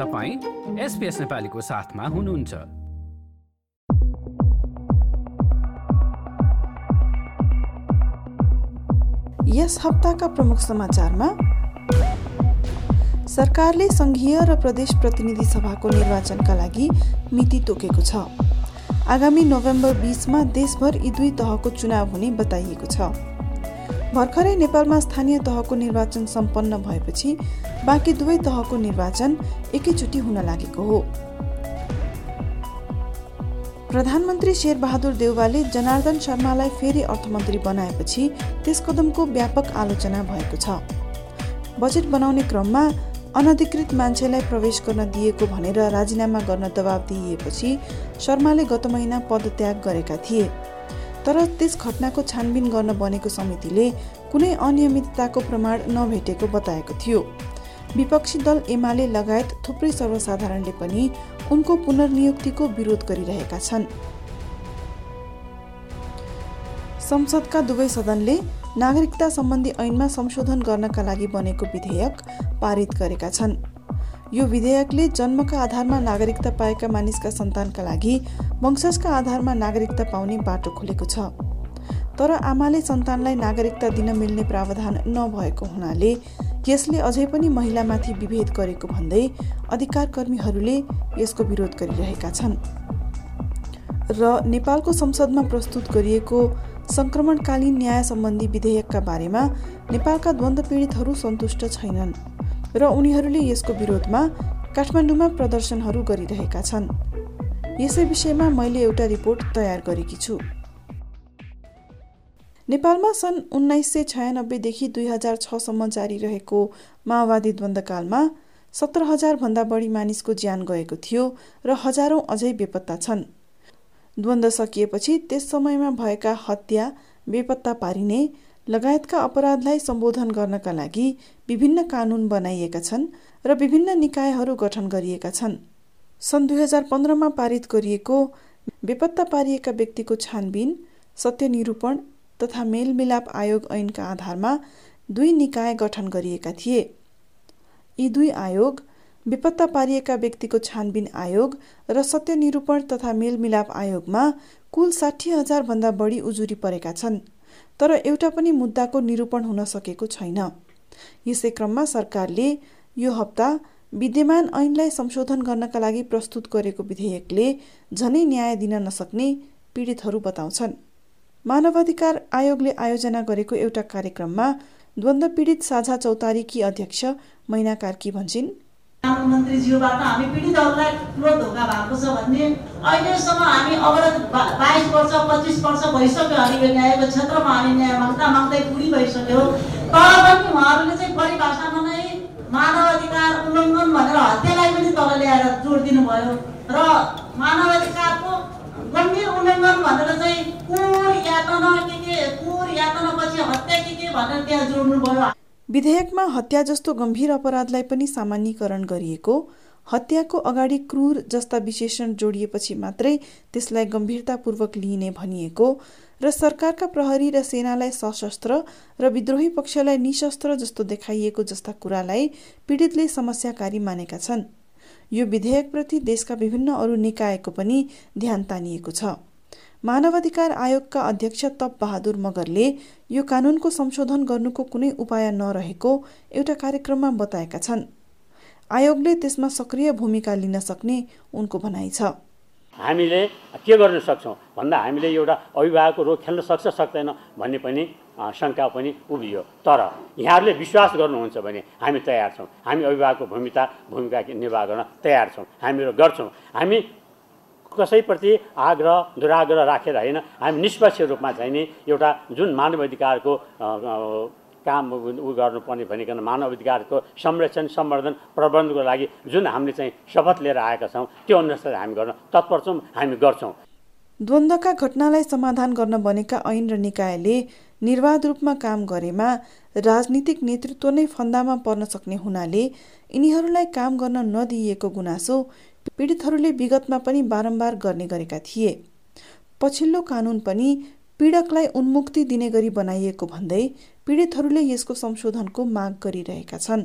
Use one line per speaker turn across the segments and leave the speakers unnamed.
तपाईँ एसपिएस नेपालीको साथमा हुनुहुन्छ।
यस हप्ताका प्रमुख समाचारमा सरकारले सङ्घीय र प्रदेश प्रतिनिधि सभाको निर्वाचनका लागि मिति तोकेको छ। आगामी नोभेम्बर बिसमा देशभर यी दुई तहको चुनाव हुने बताइएको छ। भर्खरै नेपालमा स्थानीय तहको निर्वाचन सम्पन्न भएपछि बाँकी दुवै तहको निर्वाचन एकैचोटि हुन लागेको हो। प्रधानमन्त्री शेरबहादुर देउवाले जनार्दन शर्मालाई फेरि अर्थमन्त्री बनाएपछि त्यस कदमको व्यापक आलोचना भएको छ। बजेट बनाउने क्रममा अनधिकृत मान्छेलाई प्रवेश गर्न दिएको भनेर राजीनामा गर्न दबाब दिइएपछि शर्माले गत महिना पदत्याग गरेका थिए। तर त्यस घटनाको छानबिन गर्न बनेको समितिले कुनै अनियमितताको प्रमाण नभेटेको बताएको थियो। विपक्षी दल एमाले लगायत थुप्रै सर्वसाधारणले पनि उनको पुनर्नियुक्तिको विरोध गरिरहेका छन्। संसदका दुवै सदनले नागरिकता सम्बन्धी ऐनमा संशोधन गर्नका लागि बनेको विधेयक पारित गरेका छन्। यो विधेयकले जन्मका आधारमा नागरिकता पाएका मानिसका सन्तानका लागि वंशजका आधारमा नागरिकता पाउने बाटो खोलेको छ। तर आमाले सन्तानलाई नागरिकता दिन मिल्ने प्रावधान नभएको हुनाले यसले अझै पनि महिलामाथि विभेद गरेको भन्दै अधिकार कर्मीहरूले यसको विरोध गरिरहेका छन्। र नेपालको संसदमा प्रस्तुत गरिएको सङ्क्रमणकालीन न्याय सम्बन्धी विधेयकका बारेमा नेपालका द्वन्द्व पीडितहरू सन्तुष्ट छैनन्। र उनीहरूले यसको विरोधमा काठमाडौँमा प्रदर्शनहरू गरिरहेका छन्। यसै विषयमा मैले एउटा रिपोर्ट तयार गरेकी छु। नेपालमा सन् उन्नाइस सय छयानब्बेदेखि दुई हजार छसम्म जारी रहेको माओवादी द्वन्द्वकालमा सत्र हजारभन्दा बढी मानिसको ज्यान गएको थियो र हजारौँ अझै बेपत्ता छन्। द्वन्द्व सकिएपछि त्यस समयमा भएका हत्या बेपत्ता पारिने लगायतका अपराधलाई सम्बोधन गर्नका लागि विभिन्न कानुन बनाइएका छन् र विभिन्न निकायहरू गठन गरिएका छन्। सन् दुई हजार पन्ध्रमा पारित गरिएको बेपत्ता पारिएका व्यक्तिको छानबिन सत्यनिरूपण तथा मेलमिलाप आयोग ऐनका आधारमा दुई निकाय गठन गरिएका थिए। यी दुई आयोग बेपत्ता पारिएका व्यक्तिको छानबिन आयोग र सत्यनिरूपण तथा मेलमिलाप आयोगमा कुल साठी हजारभन्दा बढी उजुरी परेका छन्। तर एउटा पनि मुद्दाको निरूपण हुन सकेको छैन। यसै क्रममा सरकारले यो हप्ता विद्यमान ऐनलाई संशोधन गर्नका लागि प्रस्तुत गरेको विधेयकले झनै न्याय दिन नसक्ने पीडितहरू बताउँछन्। मानवाधिकार आयोगले आयोजना गरेको एउटा कार्यक्रममा द्वन्द्व पीडित साझा चौतारीकी अध्यक्ष मैना कार्की भन्छन्
प्रधानमन्त्रीज्यूबाट हामी पीडितहरूलाई ठुलो धोका भएको छ भन्ने अहिलेसम्म हामी अवरोध बाइस वर्ष पच्चिस वर्ष भइसक्यो हामी यो न्यायको क्षेत्रमा हामी न्याय माग्दा माग्दै बुढी भइसक्यो। तर पनि उहाँहरूले चाहिँ परिभाषामा नै मानव अधिकार उल्लङ्घन भनेर हत्यालाई पनि तल ल्याएर जोड दिनुभयो र मानव अधिकारको गम्भीर उल्लङ्घन भनेर चाहिँ कुर यातना के के कुर यातनापछि हत्या के के भनेर त्यहाँ जोड्नुभयो।
विधेयकमा हत्या जस्तो गम्भीर अपराधलाई पनि सामान्यकरण गरिएको हत्याको अगाडि क्रूर जस्ता विशेषण जोडिएपछि मात्रै त्यसलाई गम्भीरतापूर्वक लिइने भनिएको र सरकारका प्रहरी र सेनालाई सशस्त्र र विद्रोही पक्षलाई निशस्त्र जस्तो देखाइएको जस्ता कुरालाई पीडितले समस्याकारी मानेका छन्। यो विधेयकप्रति देशका विभिन्न अरू निकायको पनि ध्यान तानिएको छ। मानवाधिकार आयोगका अध्यक्ष तप बहादुर मगरले यो कानुनको संशोधन गर्नुको कुनै उपाय नरहेको एउटा कार्यक्रममा बताएका छन्। आयोगले त्यसमा सक्रिय भूमिका लिन सक्ने उनको भनाइ छ।
हामीले के गर्न सक्छौँ? भन्दा हामीले एउटा अभिभावकको रोग खेल्न सक्छ सक्दैन भन्ने पनि शङ्का पनि उभियो। तर यहाँहरूले विश्वास गर्नुहुन्छ भने हामी तयार छौँ। हामी अभिभावकको भूमिका भूमिका निर्वाह गर्न तयार छौँ। हामीहरू गर्छौँ। हामी कसैप्रति आग्रह दुराग्रह राखेर होइन हामी निष्पक्ष रूपमा चाहिँ नि एउटा जुन मानव अधिकारको काम उ गर्नुपर्ने भनिकन मानव अधिकारको संरक्षण सम्वर्धन प्रबन्धको लागि जुन हामीले चाहिँ शपथ लिएर आएका छौँ त्यो अनुसार हामी गर्न तत्पर छौँ हामी गर्छौँ।
द्वन्द्वका घटनालाई समाधान गर्न बनेका ऐन र निकायले निर्वाध रूपमा काम गरेमा राजनीतिक नेतृत्व नै फन्दामा पर्न सक्ने हुनाले यिनीहरूलाई काम गर्न नदिइएको गुनासो पीडितहरूले विगतमा पनि बारम्बार गर्ने गरेका थिए। पछिल्लो कानुन पनि पीडकलाई उन्मुक्ति दिने गरी बनाइएको भन्दै पीडितहरूले यसको संशोधनको माग गरिरहेका छन्।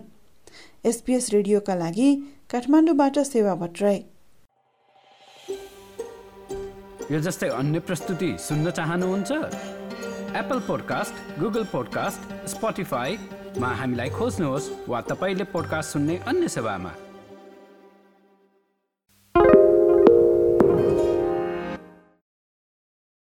एसपिएस रेडियोका लागि काठमाडौँबाट सेवा भट्टराई।
यो जस्तै अन्य प्रस्तुति सुन्न चाहनुहुन्छ? एप्पल पोडकास्ट गुगल पोडकास्ट स्पोटिफाईमा हामीलाई खोज्नुहोस् वा तपाईँले पोडकास्ट सुन्ने अन्य सेवामा।